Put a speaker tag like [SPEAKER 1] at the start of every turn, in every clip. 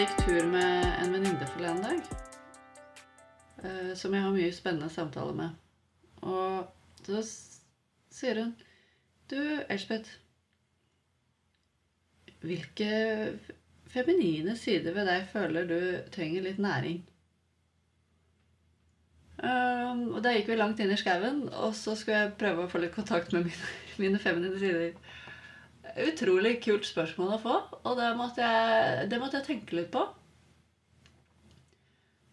[SPEAKER 1] Jeg gikk tur med en venninne forleden dag. eh, Som jeg har mye spennende samtaler med. Og så sier hun Du, Elspeth. Hvilke feminine sider ved deg føler du trenger litt næring? Um, og da gikk vi langt inn i skauen, og så skulle jeg prøve å få litt kontakt med mine, mine feminine sider. Utrolig kult spørsmål å få, og det måtte jeg, det måtte jeg tenke litt på.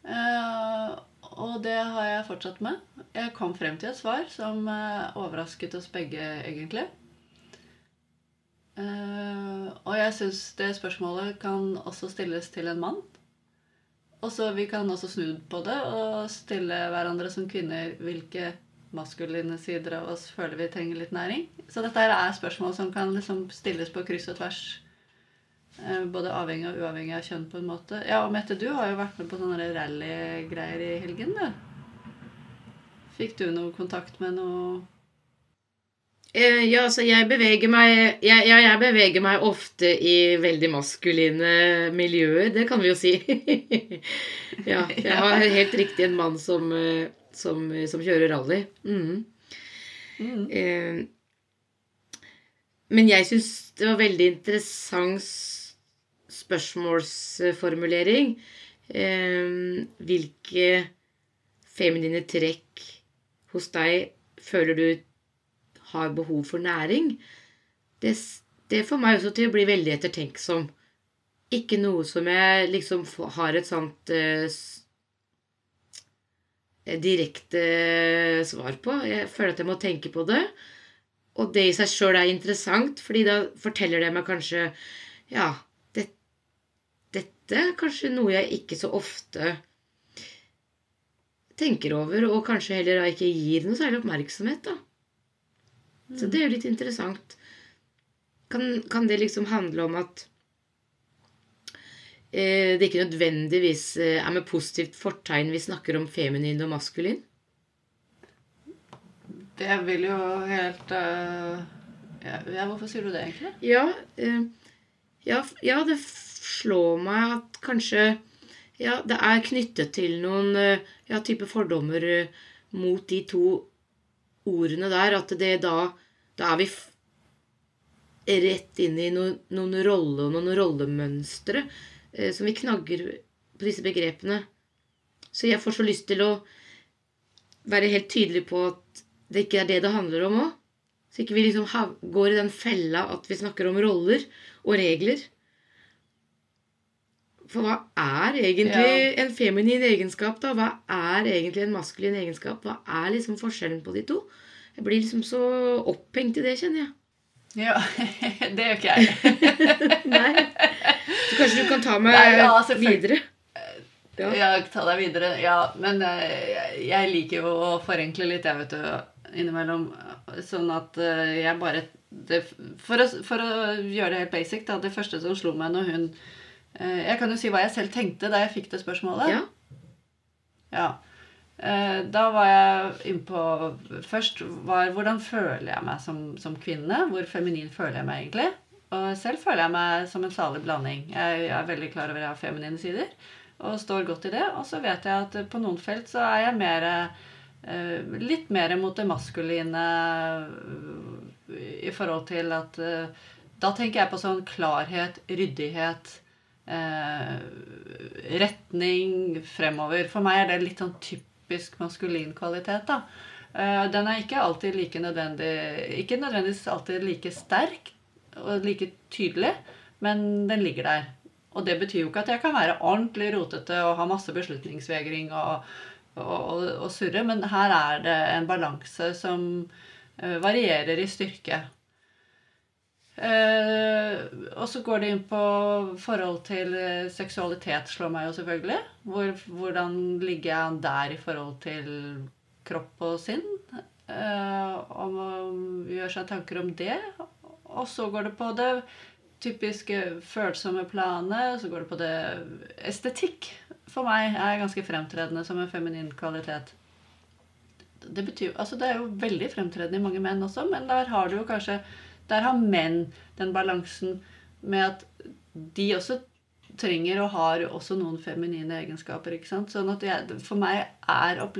[SPEAKER 1] Uh, og det har jeg fortsatt med. Jeg kom frem til et svar som uh, overrasket oss begge, egentlig. Uh, og jeg syns det spørsmålet kan også stilles til en mann. Og så Vi kan også snu på det og stille hverandre som kvinner hvilke maskuline sider av oss føler vi trenger litt næring. Så dette er spørsmål som kan liksom stilles på kryss og tvers. Eh, Både avhengig og uavhengig av kjønn, på en måte. Ja, og Mette, du har jo vært med på sånne rallygreier i helgen, du. Fikk du noe kontakt med noe
[SPEAKER 2] Eh, Ja, altså, jeg beveger meg ja, jeg beveger meg ofte i veldig maskuline miljøer, det kan vi jo si. ja, jeg har helt riktig en mann som, eh, som, som kjører rally. Mm.
[SPEAKER 1] mm.
[SPEAKER 2] Eh, Men jeg syns det var veldig interessant spørsmålsformulering. Eh, Hvilke feminine trekk hos deg føler du har behov for næring? Det, det får meg også til å bli veldig ettertenksom. Ikke noe som jeg liksom har et sånt eh, direkte svar på. Jeg føler at jeg må tenke på det. Og det i seg sjøl er interessant, fordi da forteller det meg kanskje Ja, det, dette er kanskje noe jeg ikke så ofte tenker over, og kanskje heller da ikke gir noe særlig oppmerksomhet, da. Så det er jo litt interessant. Kan, kan det liksom handle om at eh, det ikke nødvendigvis eh, er med positivt fortegn vi snakker om feminin og maskulin?
[SPEAKER 1] Det vil jo helt uh, ja, hvorfor sier du det, egentlig?
[SPEAKER 2] Ja, uh, ja, ja, det slår meg at kanskje Ja, det er knyttet til noen uh, ja, type fordommer eh, mot de to ordene der. At det da Da er vi rett inn i noen, noen rolle og noen rollemønstre eh, som vi knagger på disse begrepene. Så jeg får så lyst til å være helt tydelig på at det ikke er det det handler om òg. Så ikke vi liksom går i den fella at vi snakker om roller og regler. For hva er egentlig
[SPEAKER 1] Ja.
[SPEAKER 2] en feminin egenskap, da? Hva er egentlig en maskulin egenskap? Hva er liksom forskjellen på de to? Jeg blir liksom så opphengt i det, kjenner jeg.
[SPEAKER 1] Ja, det gjør ikke jeg.
[SPEAKER 2] Nei. Så kanskje du kan ta meg
[SPEAKER 1] Nei, ja,
[SPEAKER 2] videre? Ja.
[SPEAKER 1] Ja, ta deg videre. Ja, men eh, jeg, liker jo å forenkle litt, jeg, vet du, innimellom. Sånn at eh, jeg bare det, for, å, for å gjøre det helt basic, da, det første som slo meg når hun eh, Jeg kan jo si hva jeg selv tenkte da jeg fikk det spørsmålet.
[SPEAKER 2] Ja.
[SPEAKER 1] Ja. Eh, Da var jeg innpå Først var hvordan føler jeg meg som, som kvinne? Hvor feminin føler jeg meg egentlig? Og selv føler jeg meg som en salig blanding. Jeg er veldig klar over at jeg har feminine sider og står godt i det. Og så vet jeg at på noen felt så er jeg mer eh, Litt mer mot det maskuline eh, i forhold til at eh, Da tenker jeg på sånn klarhet, ryddighet retning fremover. For meg er det litt sånn typisk maskulin kvalitet. da. Den er ikke alltid like nødvendig Ikke nødvendigvis alltid like sterk og like tydelig, men den ligger der. Og det betyr jo ikke at jeg kan være ordentlig rotete og ha masse beslutningsvegring og, og, og, og surre, men her er det en balanse som eh, varierer i styrke. Uh, og så går det inn på forhold til eh, seksualitet, slår meg jo selvfølgelig. Hvor, hvordan ligger jeg der i forhold til kropp og sinn? Uh, om å gjøre seg tanker om det. Og så går det på det typiske følsomme planet. Så går det på det estetikk. For meg er ganske fremtredende som en feminin kvalitet. Det, betyr, altså det er jo veldig fremtredende i mange menn også, men der har du jo kanskje Der har menn den balansen med at de også trenger og har også noen feminine egenskaper. ikke sant? Sånn at jeg, for meg er opp,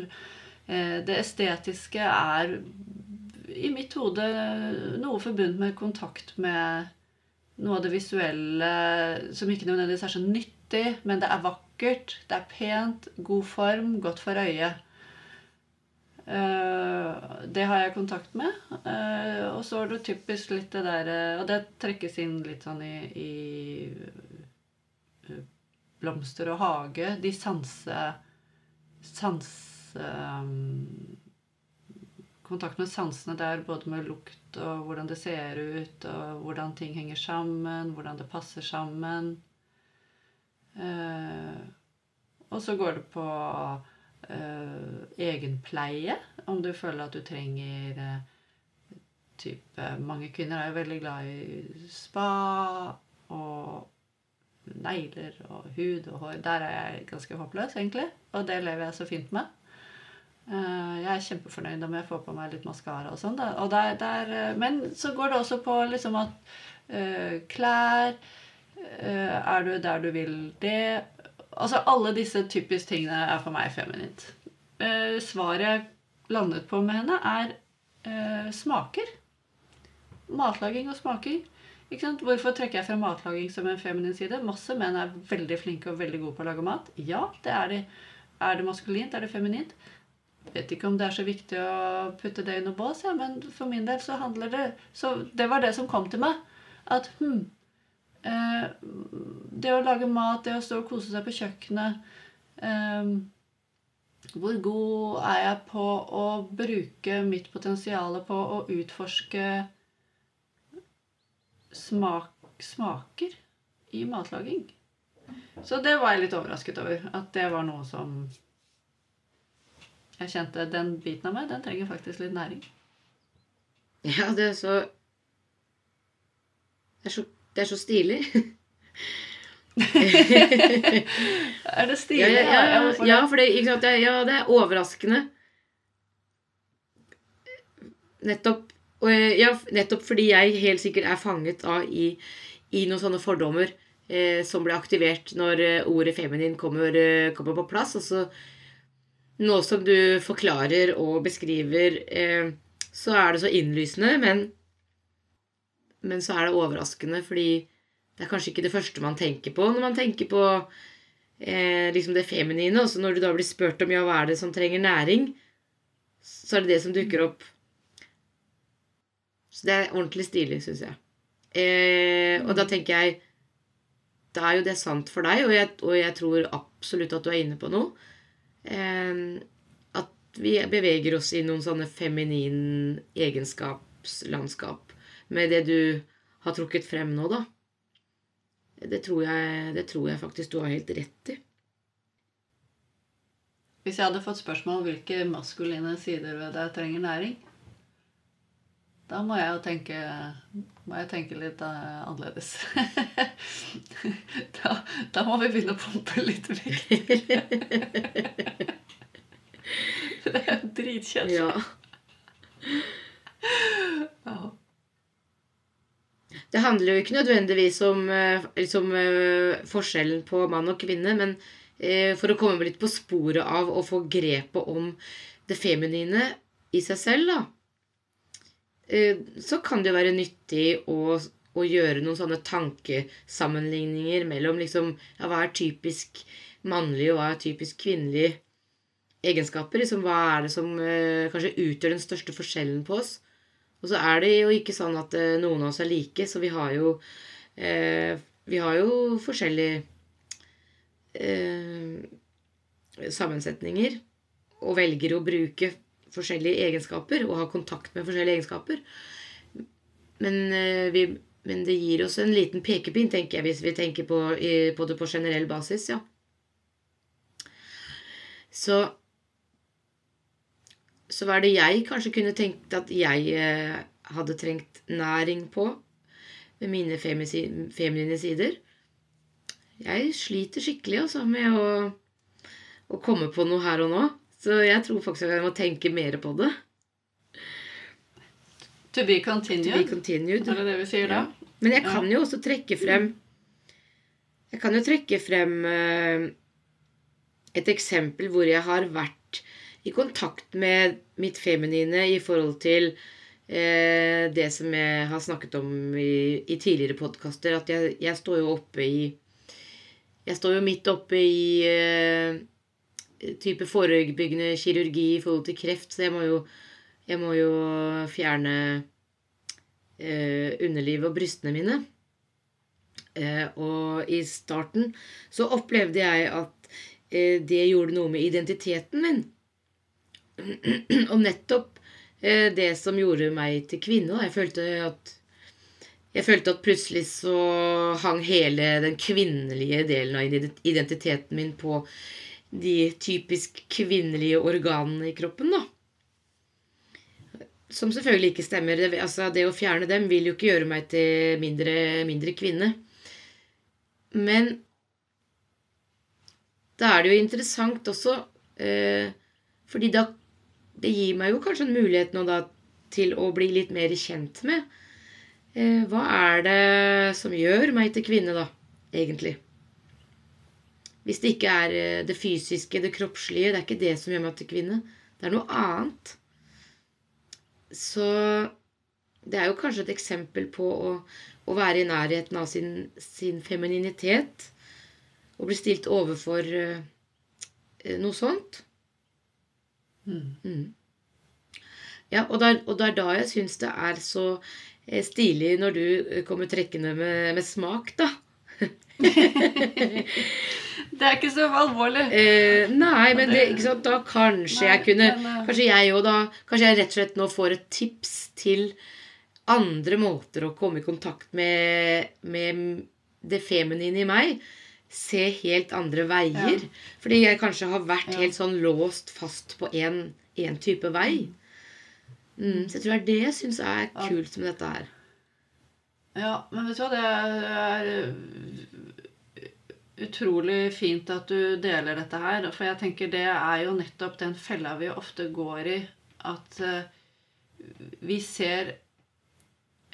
[SPEAKER 1] eh, det estetiske er i mitt hode noe forbundet med kontakt med noe av det visuelle som ikke nødvendigvis er så nyttig, men det er vakkert, det er pent, god form, godt for øyet. Eh, det har jeg kontakt med. Eh, og så er det typisk litt det der Og det trekkes inn litt sånn i, i blomster og hage. De sanse... Sanse um, kontakt med sansene der, både med lukt og hvordan det ser ut, og hvordan ting henger sammen, hvordan det passer sammen. Eh, og så går det på eh, egenpleie, om du føler at du trenger eh, type Mange kvinner er jo veldig glad i spa og negler og hud og hår. Der er jeg ganske håpløs, egentlig. Og det lever jeg så fint med. Eh, jeg er kjempefornøyd om jeg får på meg litt maskara og sånn. Eh, men så går det også på liksom at uh, klær uh, Er du der du vil det? Altså alle disse typiske tingene er for meg feminint. Uh, svaret jeg landet på med henne, er smaker. Matlaging og smaker. Hvorfor trekker jeg frem matlaging som en feminin side? Masse menn er veldig flinke og veldig gode på å lage mat. Ja, det er de. Er det maskulint? Er det feminint? Vet ikke om det er så viktig å putte det i noe bås, ja, men for min del så handler det Så det var det som kom til meg. At hm eh, Det å lage mat, det å stå og kose seg på kjøkkenet eh, Hvor god er jeg på å bruke mitt potensial på å utforske smak, smaker i matlaging? Så det var jeg litt overrasket over. At det var noe som jeg kjente den biten av meg, den trenger faktisk litt næring.
[SPEAKER 2] Ja, det er så Det er så, det er så stilig.
[SPEAKER 1] er det stilig?
[SPEAKER 2] Ja, ja, ja, ja for det, sant, ja, det er overraskende. Nettopp, ja, nettopp fordi jeg helt sikkert er fanget av i, i noen sånne fordommer eh, som ble aktivert når eh, ordet feminin kommer, eh, kommer på plass. Og så nå som du forklarer og beskriver, eh, så er det så innlysende, men, men så er det overraskende, fordi det er kanskje ikke det første man tenker på når man tenker på eh, liksom det feminine. Og så når du da blir spurt om ja, hva er det som trenger næring, så er det det som dukker opp. Så det er ordentlig stilig, syns jeg. Eh, og da tenker jeg Da er jo det sant for deg, og jeg, og jeg tror absolutt at du er inne på noe at vi beveger oss i noen sånne feminin egenskapslandskap med det du har trukket frem nå, da. Det tror jeg, det tror jeg faktisk du har helt rett i.
[SPEAKER 1] Hvis jeg hadde fått spørsmål om hvilke maskuline sider ved deg trenger næring, da må jeg jo tenke, må jeg tenke litt uh, annerledes. da, da, må vi begynne å pumpe litt vekt. det er dritkjedelig.
[SPEAKER 2] Ja. ja. Det handler jo ikke nødvendigvis om liksom, forskjellen på mann og kvinne, men for å komme litt på sporet av å få grepet om det feminine i seg selv, da Eh, så kan det jo være nyttig å, å, gjøre noen sånne tankesammenligninger mellom liksom, ja, hva er typisk mannlig, og hva er typisk kvinnelig egenskaper. Liksom, hva er det som eh, kanskje utgjør den største forskjellen på oss? Og så er det jo ikke sånn at eh, noen av oss er like, så vi har jo, eh, vi har jo forskjellige eh, sammensetninger og velger å bruke forskjellige egenskaper og ha kontakt med forskjellige egenskaper. Men, eh, vi, men det gir oss en liten pekepinn, tenker jeg, hvis vi tenker på, på det på generell basis, ja. Så så hva er det jeg kanskje kunne tenkt at jeg eh, hadde trengt næring på med mine feminine sider? Jeg sliter skikkelig altså, med å, å komme på noe her og nå. Så jeg tror faktisk jeg må tenke mer på det.
[SPEAKER 1] To be continued.
[SPEAKER 2] To be continued.
[SPEAKER 1] Er det det vi sier da?
[SPEAKER 2] Ja. Men jeg kan jo også trekke frem Jeg kan jo trekke frem eh, et eksempel hvor jeg har vært i kontakt med mitt feminine i forhold til eh, det som jeg har snakket om i, i tidligere podkaster. At jeg, jeg, står jo oppe i Jeg står jo midt oppe i eh, type forebyggende kirurgi i forhold til kreft, så jeg må jo, jeg må jo fjerne eh, underlivet og brystene mine. Eh, og i starten så opplevde jeg at eh, det gjorde noe med identiteten min. og nettopp eh, det som gjorde meg til kvinne. Jeg følte at jeg følte at plutselig så hang hele den kvinnelige delen av identiteten min på de typisk kvinnelige organene i kroppen, da. Som selvfølgelig ikke stemmer. Det, altså, det å fjerne dem vil jo ikke gjøre meg til mindre, mindre kvinne. Men da er det jo interessant også, eh, fordi da Det gir meg jo kanskje en mulighet nå da til å bli litt mer kjent med. Eh, hva er det som gjør meg til kvinne, da, egentlig? Hvis det ikke er eh, det fysiske, det kroppslige, det er ikke det som gjør meg til kvinne. Det er noe annet. Så det er jo kanskje et eksempel på å, å være i nærheten av sin, sin, femininitet. Og bli stilt overfor uh, noe sånt. Mm. Mm. Ja, og det, er, og det er da jeg syns det er så stilig når du kommer trekkende med, med smak, da.
[SPEAKER 1] Det er ikke så alvorlig.
[SPEAKER 2] Eh, nei, men det, da kanskje nei, jeg kunne men, uh, Kanskje jeg òg da Kanskje jeg rett og slett nå får et tips til andre måter å komme i kontakt med, med det feminine i meg. Se helt andre veier. Ja. Fordi jeg kanskje har vært ja. helt sånn låst fast på én type vei. Mm, så jeg tror det er det jeg syns er kult med dette her.
[SPEAKER 1] Ja, men vet du hva, det er utrolig fint at du deler dette her. For jeg tenker det er jo nettopp den fella vi ofte går i. At uh, vi ser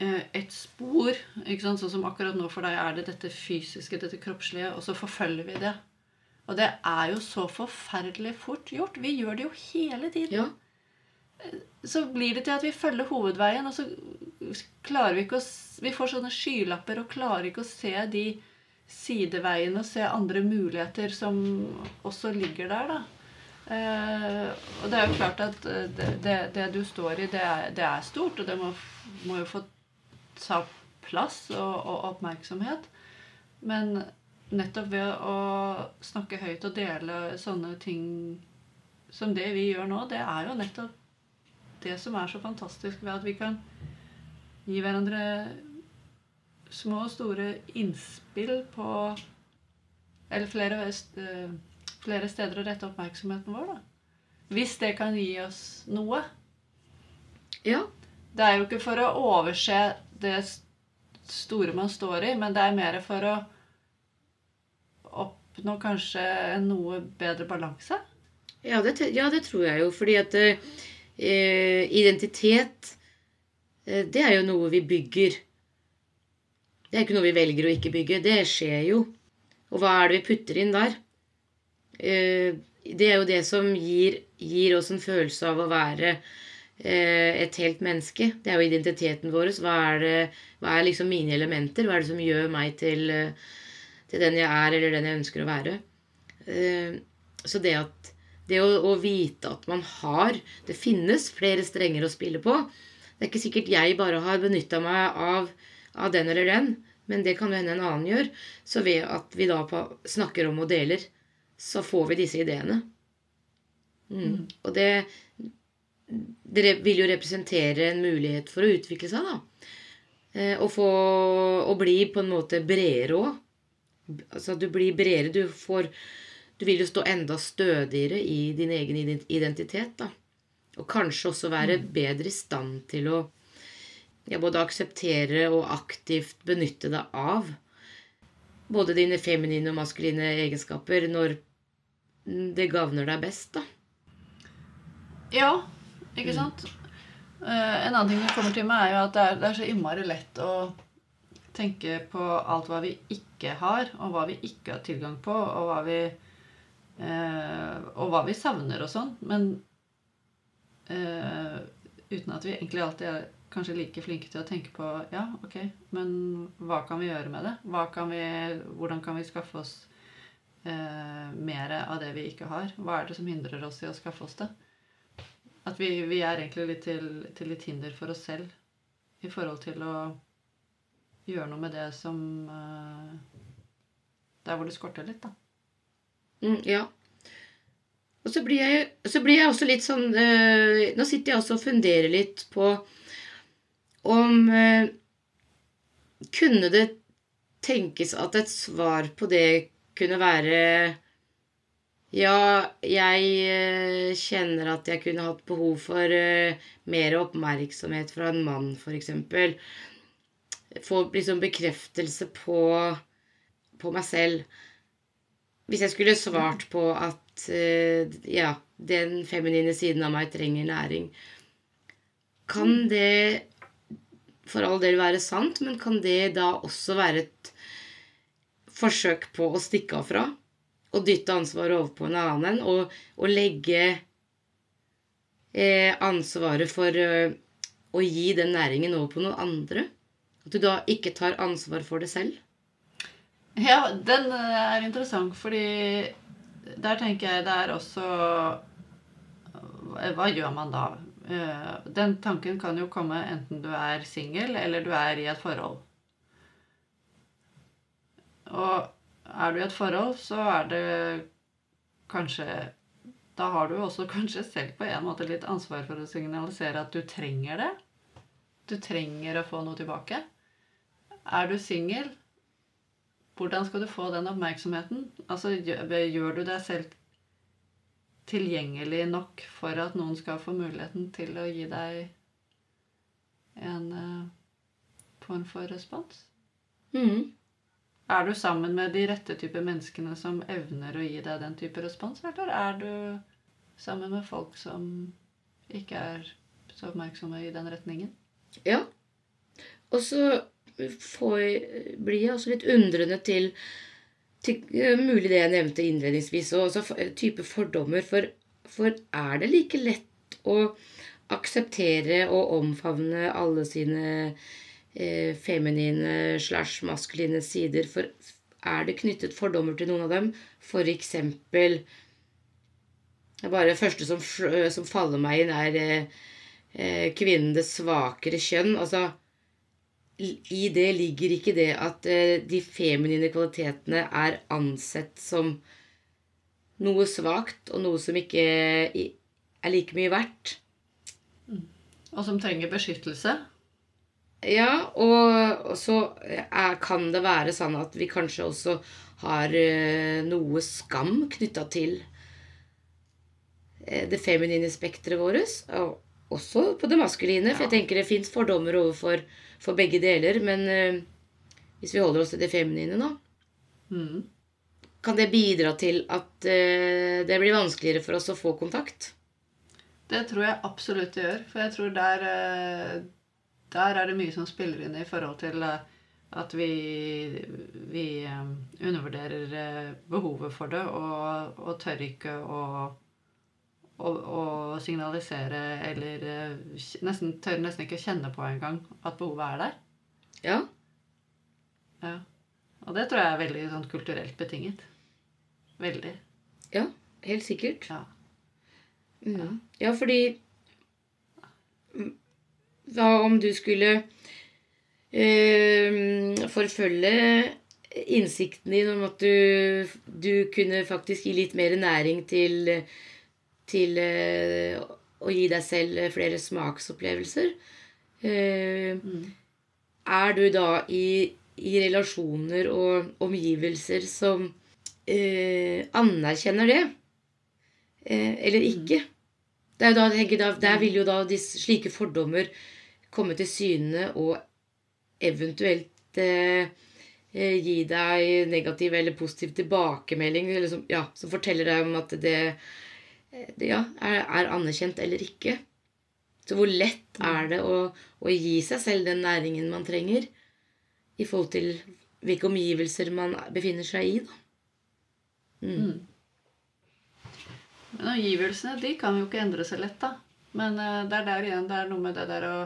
[SPEAKER 1] uh, et spor. Sånn som akkurat nå for deg er det dette fysiske, dette kroppslige, og så forfølger vi det. Og det er jo så forferdelig fort gjort. Vi gjør det jo hele tiden. Ja. Så blir det til at vi følger hovedveien, og så klarer vi ikke å Vi får sånne skylapper og klarer ikke å se de sideveien og se andre muligheter som også ligger der, da. Eh, og det er jo klart at eh, det, det, det du står i, det er, det er, stort, og det må, må jo få ta plass og, og, oppmerksomhet. Men nettopp ved å snakke høyt og dele sånne ting som det vi gjør nå, det er jo nettopp det som er så fantastisk ved at vi kan gi hverandre små og store innspill på Eller flere, eh, flere steder å rette oppmerksomheten vår, da. Hvis det kan gi oss noe.
[SPEAKER 2] Ja.
[SPEAKER 1] Det er jo ikke for å overse det store man står i, men det er mer for å oppnå kanskje en noe bedre balanse.
[SPEAKER 2] Ja det, ja, det tror jeg jo. Fordi at uh, identitet, uh, det er jo noe vi bygger. Det er ikke noe vi velger å ikke bygge. Det skjer jo. Og hva er det vi putter inn der? Eh, det er jo det som gir, gir oss en følelse av å være eh, et helt menneske. Det er jo identiteten vår. Hva er, det, hva er liksom mine elementer? Hva er det som gjør meg til, til den jeg er, eller den jeg ønsker å være? Eh, så det at det å, å, vite at man har Det finnes flere strenger å spille på. Det er ikke sikkert jeg bare har benytta meg av av den eller den, men det kan jo hende en annen gjør. Så ved at vi da snakker om og deler, så får vi disse ideene. Mm. Mm. Og det, det vil jo representere en mulighet for å utvikle seg, da. Eh, og få Å bli på en måte bredere òg. Altså du blir bredere. Du får Du vil jo stå enda stødigere i din egen identitet, da. Og kanskje også være mm. bedre i stand til å ja, både akseptere og aktivt benytte deg av både dine feminine og maskuline egenskaper når det gagner deg best, da.
[SPEAKER 1] Ja, ikke mm. sant? Uh, en annen ting som kommer til meg, er jo at det er, det er så innmari lett å tenke på alt hva vi ikke har, og hva vi ikke har tilgang på, og hva vi, eh, og hva vi savner og sånn. Men eh, uten at vi egentlig alltid er kanskje like flinke til å tenke på ja, ok, men hva kan vi gjøre med det? Kan vi, hvordan kan vi skaffe oss eh, mer av det vi ikke har? Hva er det som hindrer oss i å skaffe oss det? At vi, vi er egentlig litt til, til litt hinder for oss selv i forhold til å gjøre noe med det som eh, Der hvor det skorter litt, da.
[SPEAKER 2] Mm, ja. Og så blir, jeg, så blir jeg også litt sånn eh, Nå sitter jeg også og funderer litt på om uh, Kunne det tenkes at et svar på det kunne være ja, jeg kjenner at jeg kunne hatt behov for mer oppmerksomhet fra en mann, f.eks få liksom bekreftelse på, på meg selv. Hvis jeg skulle svart på at ja, den feminine siden av meg trenger næring Kan det for all del være sant, men kan det da også være et forsøk på å stikke av fra? Og dytte ansvaret over på en annen og, og legge eh, ansvaret for eh, å gi den næringen over på noen andre? At du da ikke tar ansvar for det selv?
[SPEAKER 1] Ja, den er interessant, fordi der tenker jeg det er også Hva gjør man da? Eh, den tanken kan jo komme enten du er singel, eller du er i et forhold. Og er du i et forhold, så er det kanskje Da har du også kanskje selv på en måte litt ansvar for å signalisere at du trenger det. Du trenger å få noe tilbake. Er du singel, hvordan skal du få den oppmerksomheten? Altså, gjør du deg selv tilgjengelig nok for at noen skal få muligheten til å gi deg en uh, form for respons?
[SPEAKER 2] Mm.
[SPEAKER 1] Er du sammen med de rette type menneskene som evner å gi deg den type respons, eller er du sammen med folk som ikke er så oppmerksomme i den retningen?
[SPEAKER 2] Ja. Og så blir jeg også litt undrende til, til mulig det jeg nevnte innledningsvis, og også type fordommer. For, for er det like lett å akseptere og omfavne alle sine eh, feminine slash maskuline sider? For er det knyttet fordommer til noen av dem? For eksempel Bare det første som, som faller meg inn, er eh, kvinnen det svakere kjønn. Altså i det ligger ikke det at eh, de feminine kvalitetene er ansett som noe svakt og noe som ikke er like mye verdt.
[SPEAKER 1] Mm. Og som trenger beskyttelse?
[SPEAKER 2] Ja, og, og så er, kan det være sånn at vi kanskje også har uh, noe skam knytta til det feminine spekteret vårt. Og også på det maskuline, ja. for jeg tenker det fins fordommer overfor for begge deler. Men uh, hvis vi holder oss til det feminine, nå, mm. Kan det bidra til at uh, det blir vanskeligere for oss å få kontakt?
[SPEAKER 1] Det tror jeg absolutt det gjør. For jeg tror der, uh, der er det mye som spiller inn i forhold til at vi, vi undervurderer behovet for det og, og tør ikke å å, signalisere eller eh, nesten, tør nesten ikke kjenne på engang at behovet er der.
[SPEAKER 2] Ja.
[SPEAKER 1] ja. Og det tror jeg er veldig sånn kulturelt betinget. Veldig.
[SPEAKER 2] Ja, helt sikkert.
[SPEAKER 1] Ja,
[SPEAKER 2] mm. ja fordi Hva om du skulle øh, forfølge innsikten din om at du, du kunne faktisk gi litt mer næring til til eh, å gi deg selv flere smaksopplevelser. Eh, mm. Er du da i, i, relasjoner og omgivelser som eh, anerkjenner det, eh, eller ikke? Mm. Da, da, der vil jo da de, slike fordommer komme til syne og eventuelt eh, eh, gi deg negativ eller positiv tilbakemelding som, ja, som forteller deg om at det Eh, ja, er, er, anerkjent eller ikke. Så hvor lett mm. er det å, å, gi seg selv den næringen man trenger? i forhold til hvilke omgivelser man befinner seg i. da.
[SPEAKER 1] Mm. Men omgivelsene de kan jo ikke endre seg lett, da. Men eh, det er der igjen det er noe med det der å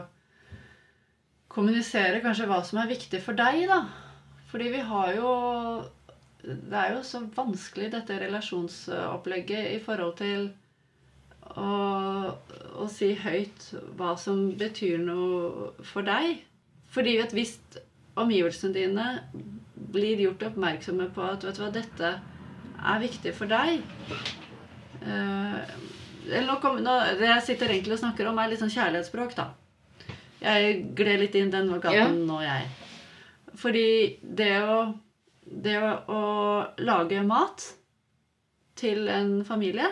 [SPEAKER 1] kommunisere kanskje hva som er viktig for deg, da. Fordi vi har jo Det er jo så vanskelig, dette relasjonsopplegget, i forhold til å, å si høyt hva som betyr noe for deg. Fordi at hvis omgivelsene dine blir gjort oppmerksomme på at vet du hva, dette er viktig for deg eh, eller nå kom, nå, Det jeg sitter egentlig og snakker om, er litt sånn kjærlighetsspråk, da. Jeg gled litt inn den gaten
[SPEAKER 2] Ja.
[SPEAKER 1] nå, jeg. Fordi det å Det å, lage mat til en familie,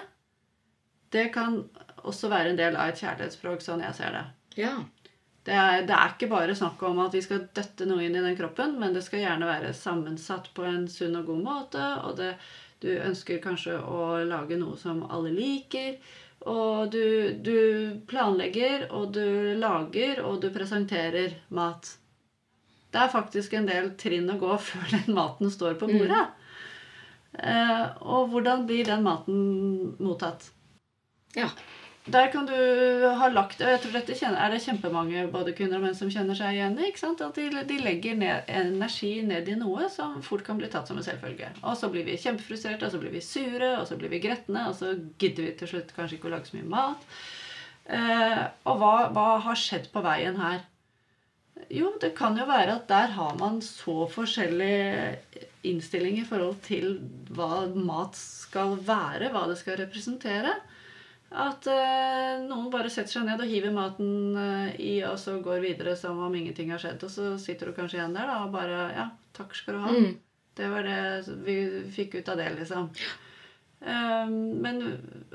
[SPEAKER 1] det kan også være en del av et kjærlighetsspråk, sånn jeg ser det.
[SPEAKER 2] Ja.
[SPEAKER 1] Det er, det er ikke bare snakk om at vi skal døtte noe inn i den kroppen, men det skal gjerne være sammensatt på en sunn og god måte. Og det, du ønsker kanskje å lage noe som alle liker. Og du, du planlegger, og du lager, og du presenterer mat. Det er faktisk en del trinn å gå før den maten står på bordet. Eh, og hvordan blir den maten mottatt?
[SPEAKER 2] Ja.
[SPEAKER 1] Der kan du ha lagt og jeg tror dette kjenner, er det kjempemange både kvinner og menn som kjenner seg igjen i. At de, de legger ned energi ned i noe som fort kan bli tatt som en selvfølge. Og så blir vi kjempefrustrerte, og så blir vi sure, og så blir vi gretne, og så gidder vi til slutt kanskje ikke å lage så mye mat. Eh, og hva, hva har skjedd på veien her? Jo, det kan jo være at der har man så forskjellig innstilling i forhold til hva mat skal være, hva det skal representere. At eh, noen bare setter seg ned og hiver maten eh, i, og så går videre som om ingenting har skjedd. Og så sitter du kanskje igjen der da, og bare Ja, takk skal du ha.
[SPEAKER 2] Mm.
[SPEAKER 1] Det var det vi fikk ut av det, liksom. Eh, men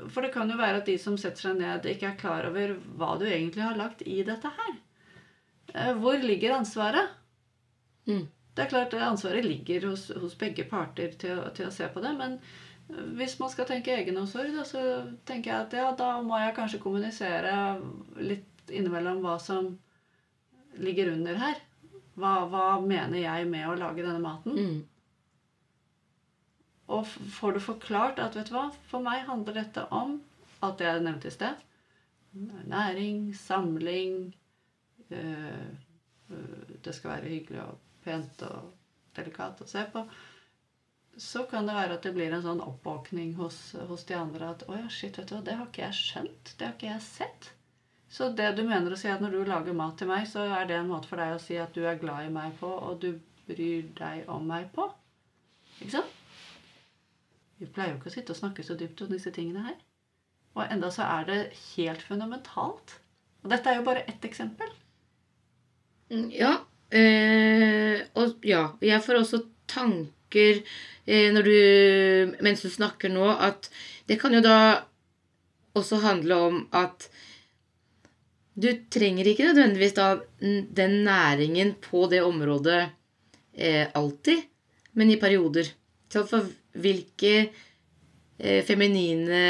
[SPEAKER 1] For det kan jo være at de som setter seg ned, ikke er klar over hva du egentlig har lagt i dette her. Eh, hvor ligger ansvaret?
[SPEAKER 2] Mm.
[SPEAKER 1] Det er klart Ansvaret ligger hos, hos begge parter til, til å se på det. Men hvis man skal tenke egenomsorg, da, så tenker jeg at ja, da må jeg kanskje kommunisere litt innimellom hva som ligger under her. Hva, hva mener jeg med å lage denne maten?
[SPEAKER 2] Mm.
[SPEAKER 1] Og får du forklart at vet du hva, for meg handler dette om alt det jeg nevnte i sted. Næring, samling Det skal være hyggelig og pent og delikat å se på. Så kan det være at det blir en sånn oppvåkning hos, hos de andre at å ja, shit, vet du det har ikke jeg skjønt. Det har ikke jeg sett. Så det du mener å si at når du lager mat til meg, så er det en måte for deg å si at du er glad i meg på, og du bryr deg om meg på. Ikke sant? Vi pleier jo ikke å sitte og snakke så dypt om disse tingene her. Og enda så er det helt fundamentalt. Og dette er jo bare ett eksempel.
[SPEAKER 2] Mm, Ja. Eh, og ja, jeg får også tanker eh, når du, mens du snakker nå, at det kan jo da også handle om at du trenger ikke nødvendigvis da den næringen på det området eh, alltid, men i perioder. For hvilke eh, feminine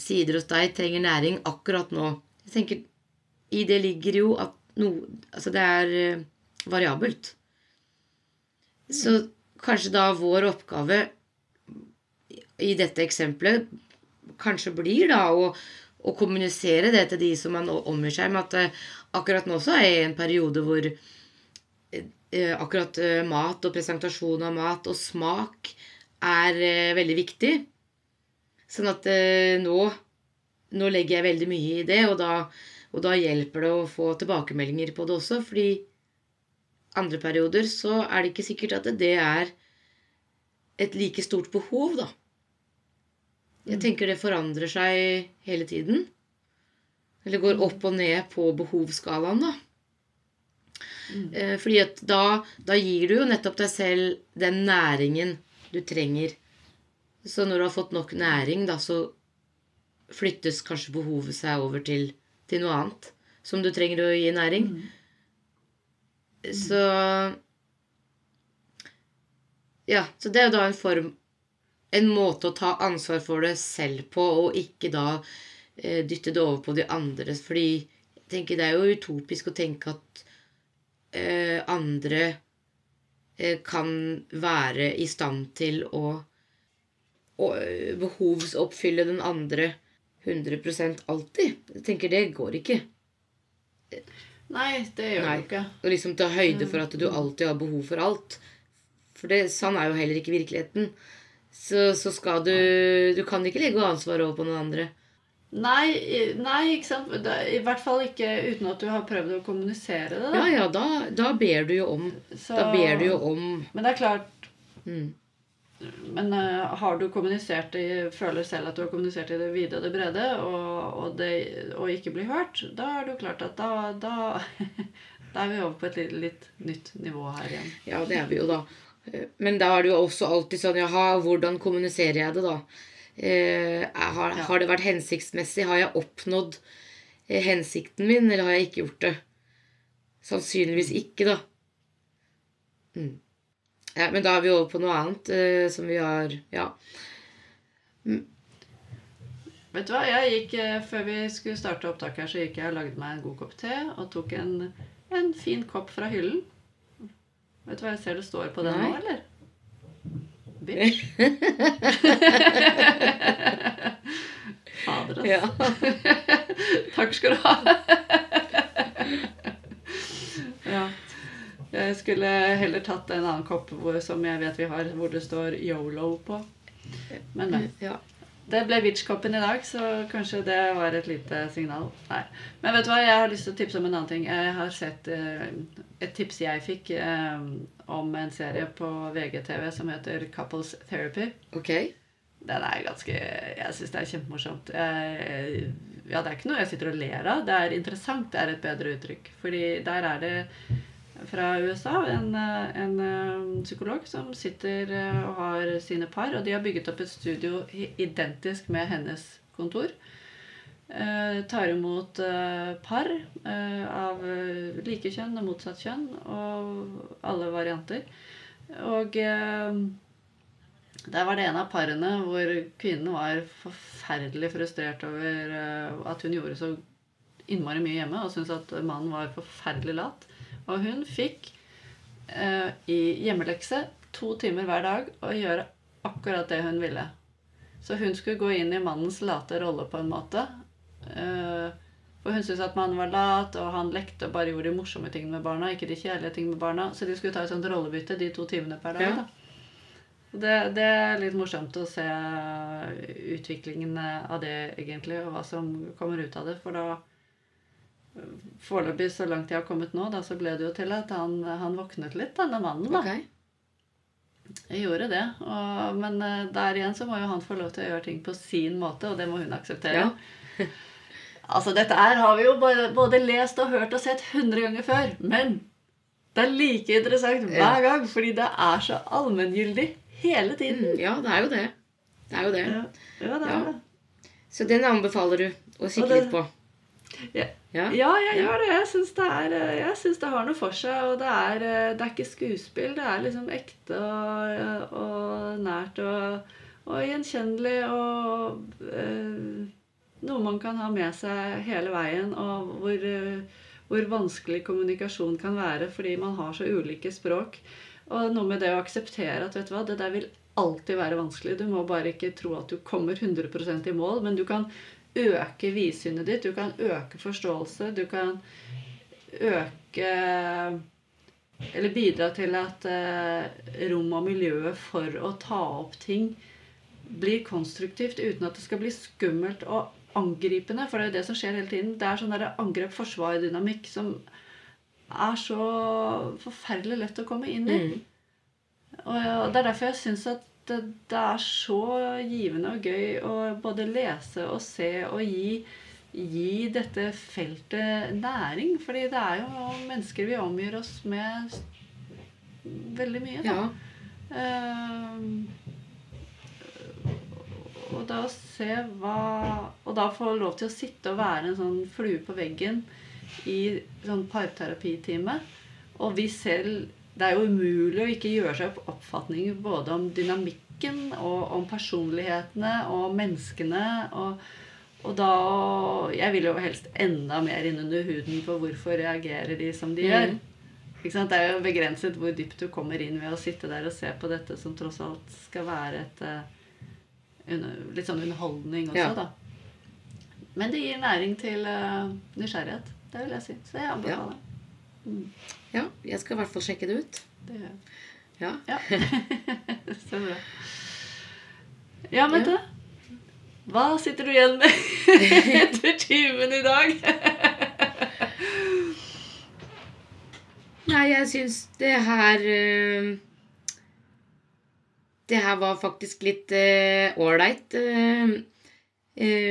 [SPEAKER 2] sider hos deg trenger næring akkurat nå? Jeg tenker, I det ligger jo at noe Altså, det er eh, variabelt. Så kanskje da vår oppgave i dette eksempelet kanskje blir da å, å kommunisere det til de som man omgir seg med, at eh, akkurat nå så er jeg i en periode hvor eh, akkurat mat og presentasjon av mat og smak er veldig viktig. Sånn at nå, nå legger jeg veldig mye i det, og da, og da hjelper det å få tilbakemeldinger på det også, fordi andre perioder så er det ikke sikkert at det er et like stort behov, da. Jeg tenker det forandrer seg hele tiden. Eller går opp og ned på behovsskalaen, da. Mm. Fordi at da, da gir du jo nettopp deg selv den næringen du trenger. Så når du har fått nok næring, da, så flyttes kanskje behovet seg over til, til noe annet som du trenger å gi næring. Så Ja, så det er jo da en form En måte å ta ansvar for det selv på, og ikke da eh, dytte det over på de andre. Fordi jeg tenker det er jo utopisk å tenke at eh, andre eh, kan være i stand til å, å eh, behovsoppfylle den andre 100% alltid. Jeg tenker det går ikke.
[SPEAKER 1] Nei, det gjør
[SPEAKER 2] Nei.
[SPEAKER 1] du ikke.
[SPEAKER 2] Og liksom ta høyde for at du alltid har behov for alt. For det, sånn er jo heller ikke virkeligheten. Så, så skal du Du kan ikke legge ansvaret over på noen andre.
[SPEAKER 1] Nei, nei, ikke sant? I hvert fall ikke uten at du har prøvd å kommunisere det. Da.
[SPEAKER 2] Ja, ja, da, da ber du jo om
[SPEAKER 1] Så-
[SPEAKER 2] Da ber du jo om
[SPEAKER 1] Men det er klart
[SPEAKER 2] mm.
[SPEAKER 1] Men uh, har du kommunisert i, føler selv at du har kommunisert i det vide og det brede, og, og, det, og ikke blir hørt, da er det jo klart at da, da, da er vi over på et litt, litt nytt nivå her igjen.
[SPEAKER 2] Ja, det er vi jo, da. Eh, Men da er det jo også alltid sånn Jaha, hvordan kommuniserer jeg det, da? Eh, har,
[SPEAKER 1] Ja.
[SPEAKER 2] har det vært hensiktsmessig? Har jeg oppnådd eh, hensikten min, eller har jeg ikke gjort det? Sannsynligvis ikke, da. Mm. Ja, men da er vi over på noe annet eh, som vi har Ja.
[SPEAKER 1] Vet du hva, jeg gikk, eh, Før vi skulle starte opptaket her, så gikk jeg og lagde meg en god kopp te og tok en, en fin kopp fra hyllen. Vet du hva jeg ser det står på den
[SPEAKER 2] Nei.
[SPEAKER 1] nå, eller? Bitch. Fader, altså.
[SPEAKER 2] ja.
[SPEAKER 1] Takk skal du ha. ja. Jeg skulle heller tatt en annen kopp hvor, som jeg vet vi har, hvor det står Yolo på. Men, nei.
[SPEAKER 2] ja.
[SPEAKER 1] Det ble Witch-koppen i dag, så kanskje det var et lite signal. Nei. Men vet du hva, jeg har lyst til å tipse om en annen ting. Jeg har sett eh, et tips jeg fikk eh, om en serie på VGTV som heter Couples Therapy.
[SPEAKER 2] Ok.
[SPEAKER 1] Den er ganske Jeg syns det er kjempemorsomt. Jeg, ja, det er ikke noe jeg sitter og ler av. Det er interessant. Det er et bedre uttrykk. Fordi der er det fra USA en, en eh, psykolog som sitter eh, og har sine par, og de har bygget opp et studio identisk med hennes kontor. Eh, tar imot eh, par eh, av like kjønn og motsatt kjønn, og alle varianter. Og eh, der var det en av parene hvor kvinnen var forferdelig frustrert over at hun gjorde så innmari mye hjemme, og syntes at mannen var forferdelig lat. Og hun fikk eh, i hjemmelekse to timer hver dag å gjøre akkurat det hun ville. Så hun skulle gå inn i mannens late rolle på en måte. Eh, for hun syntes at mannen var lat, og han lekte og bare gjorde de morsomme tingene med barna, ikke de kjedelige tingene med barna. Så de skulle ta et sånt rollebytte de to timene per dag.
[SPEAKER 2] Ja.
[SPEAKER 1] da. Det, det er litt morsomt å se utviklingen av det, egentlig, og hva som kommer ut av det. For da Foreløpig, så langt jeg har kommet nå, da, så ble det jo til at han, han våknet litt, denne mannen. da.
[SPEAKER 2] Okay.
[SPEAKER 1] Jeg gjorde det. Og, men eh, der igjen så må jo han få lov til å gjøre ting på sin måte, og det må hun akseptere.
[SPEAKER 2] Ja.
[SPEAKER 1] Altså, dette her har vi jo både lest og hørt og sett 100 ganger før. Men det er like interessant hver gang, fordi det er så allmenngyldig hele tiden.
[SPEAKER 2] Mm, ja, det er jo det. Det er jo det.
[SPEAKER 1] Ja, ja det er
[SPEAKER 2] Ja.
[SPEAKER 1] det.
[SPEAKER 2] Så den anbefaler du å kikke litt på.
[SPEAKER 1] Ja.
[SPEAKER 2] Ja.
[SPEAKER 1] Ja, jeg gjør det. Jeg syns det, eh, det har noe for seg. Og det er, eh, det er ikke skuespill. Det er liksom ekte og, og nært og, og gjenkjennelig og øh, noe man kan ha med seg hele veien. Og hvor, eh, hvor vanskelig kommunikasjon kan være fordi man har så ulike språk. Og noe med det å akseptere at vet du hva, det der vil alltid være vanskelig. Du må bare ikke tro at du kommer 100% i mål, men du kan øke vidsynet ditt, du kan øke forståelse, du kan øke Eller bidra til at eh, rommet og miljøet for å ta opp ting blir konstruktivt uten at det skal bli skummelt og angripende. For det er jo det som skjer hele tiden. Det er sånn angrep-forsvar-dynamikk som er så forferdelig lett å komme inn i.
[SPEAKER 2] Mm.
[SPEAKER 1] Og det er derfor jeg syns at det, er så givende og gøy å både lese og se og gi, gi dette feltet næring. Fordi det er jo mennesker vi omgir oss med veldig mye. Da.
[SPEAKER 2] Ja.
[SPEAKER 1] Uh, og da å se hva Og da få lov til å sitte og være en sånn flue på veggen i sånn parterapitime. Og vi selv Det er jo umulig å ikke gjøre seg opp oppfatninger både om dynamikken og om personlighetene og menneskene. Og, og da Jeg vil jo helst enda mer inn under huden på hvorfor reagerer de som de
[SPEAKER 2] Mm.
[SPEAKER 1] gjør. Det er jo begrenset hvor dypt du kommer inn ved å sitte der og se på dette som tross alt skal være et eh, litt sånn underholdning også,
[SPEAKER 2] Ja.
[SPEAKER 1] da. Men det gir næring til eh, nysgjerrighet. Det vil jeg si. Så jeg anbefaler.
[SPEAKER 2] Ja, jeg skal i hvert fall sjekke det ut.
[SPEAKER 1] Det
[SPEAKER 2] Ja.
[SPEAKER 1] Ja. Så bra. Ja, Mette. Hva sitter du igjen med etter timen i dag?
[SPEAKER 2] Nei, jeg syns det her eh, Det her var faktisk litt ålreit.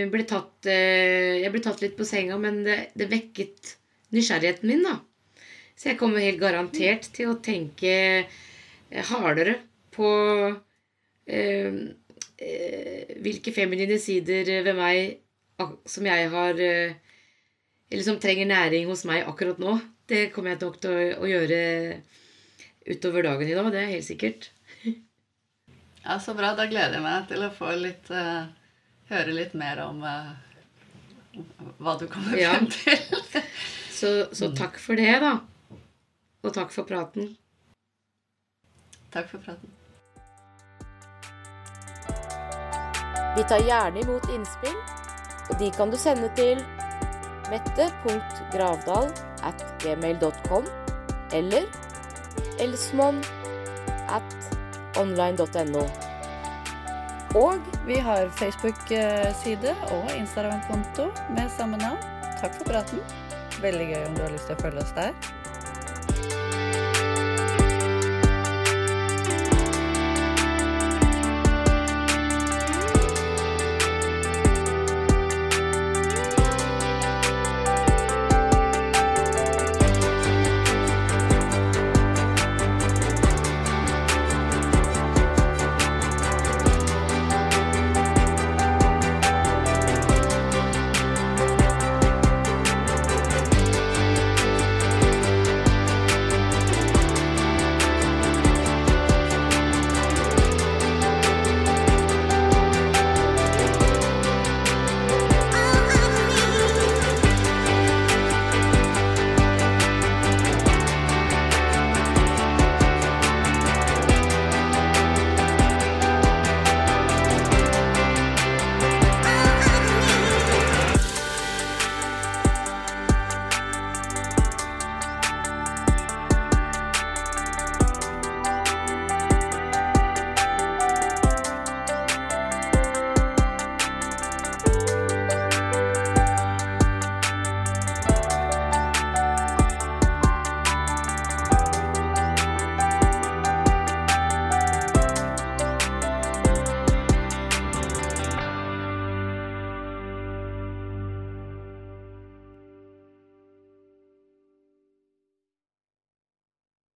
[SPEAKER 2] ble tatt uh, Jeg ble tatt litt på senga, men det, det vekket nysgjerrigheten min, da. Så jeg kommer helt garantert til å tenke eh, hardere på eh, eh, hvilke feminine sider ved meg som jeg har eh, Eller som trenger næring hos meg akkurat nå. Det kommer jeg nok til å, gjøre utover dagen i dag. Det er helt sikkert.
[SPEAKER 1] Ja, Så bra. Da gleder jeg meg til å få litt eh, Høre litt mer om eh, hva du kommer frem til.
[SPEAKER 2] Så, så takk for det, da. Og takk for praten.
[SPEAKER 1] Takk for praten.
[SPEAKER 3] Vi tar gjerne imot innspill, og de kan du sende til mette.gravdal at gmail.com eller elsmon at online.no. Og
[SPEAKER 1] Vi har Facebook-side og Instagram-konto med samme navn. Takk for praten. Veldig gøy om du har lyst til å følge oss der.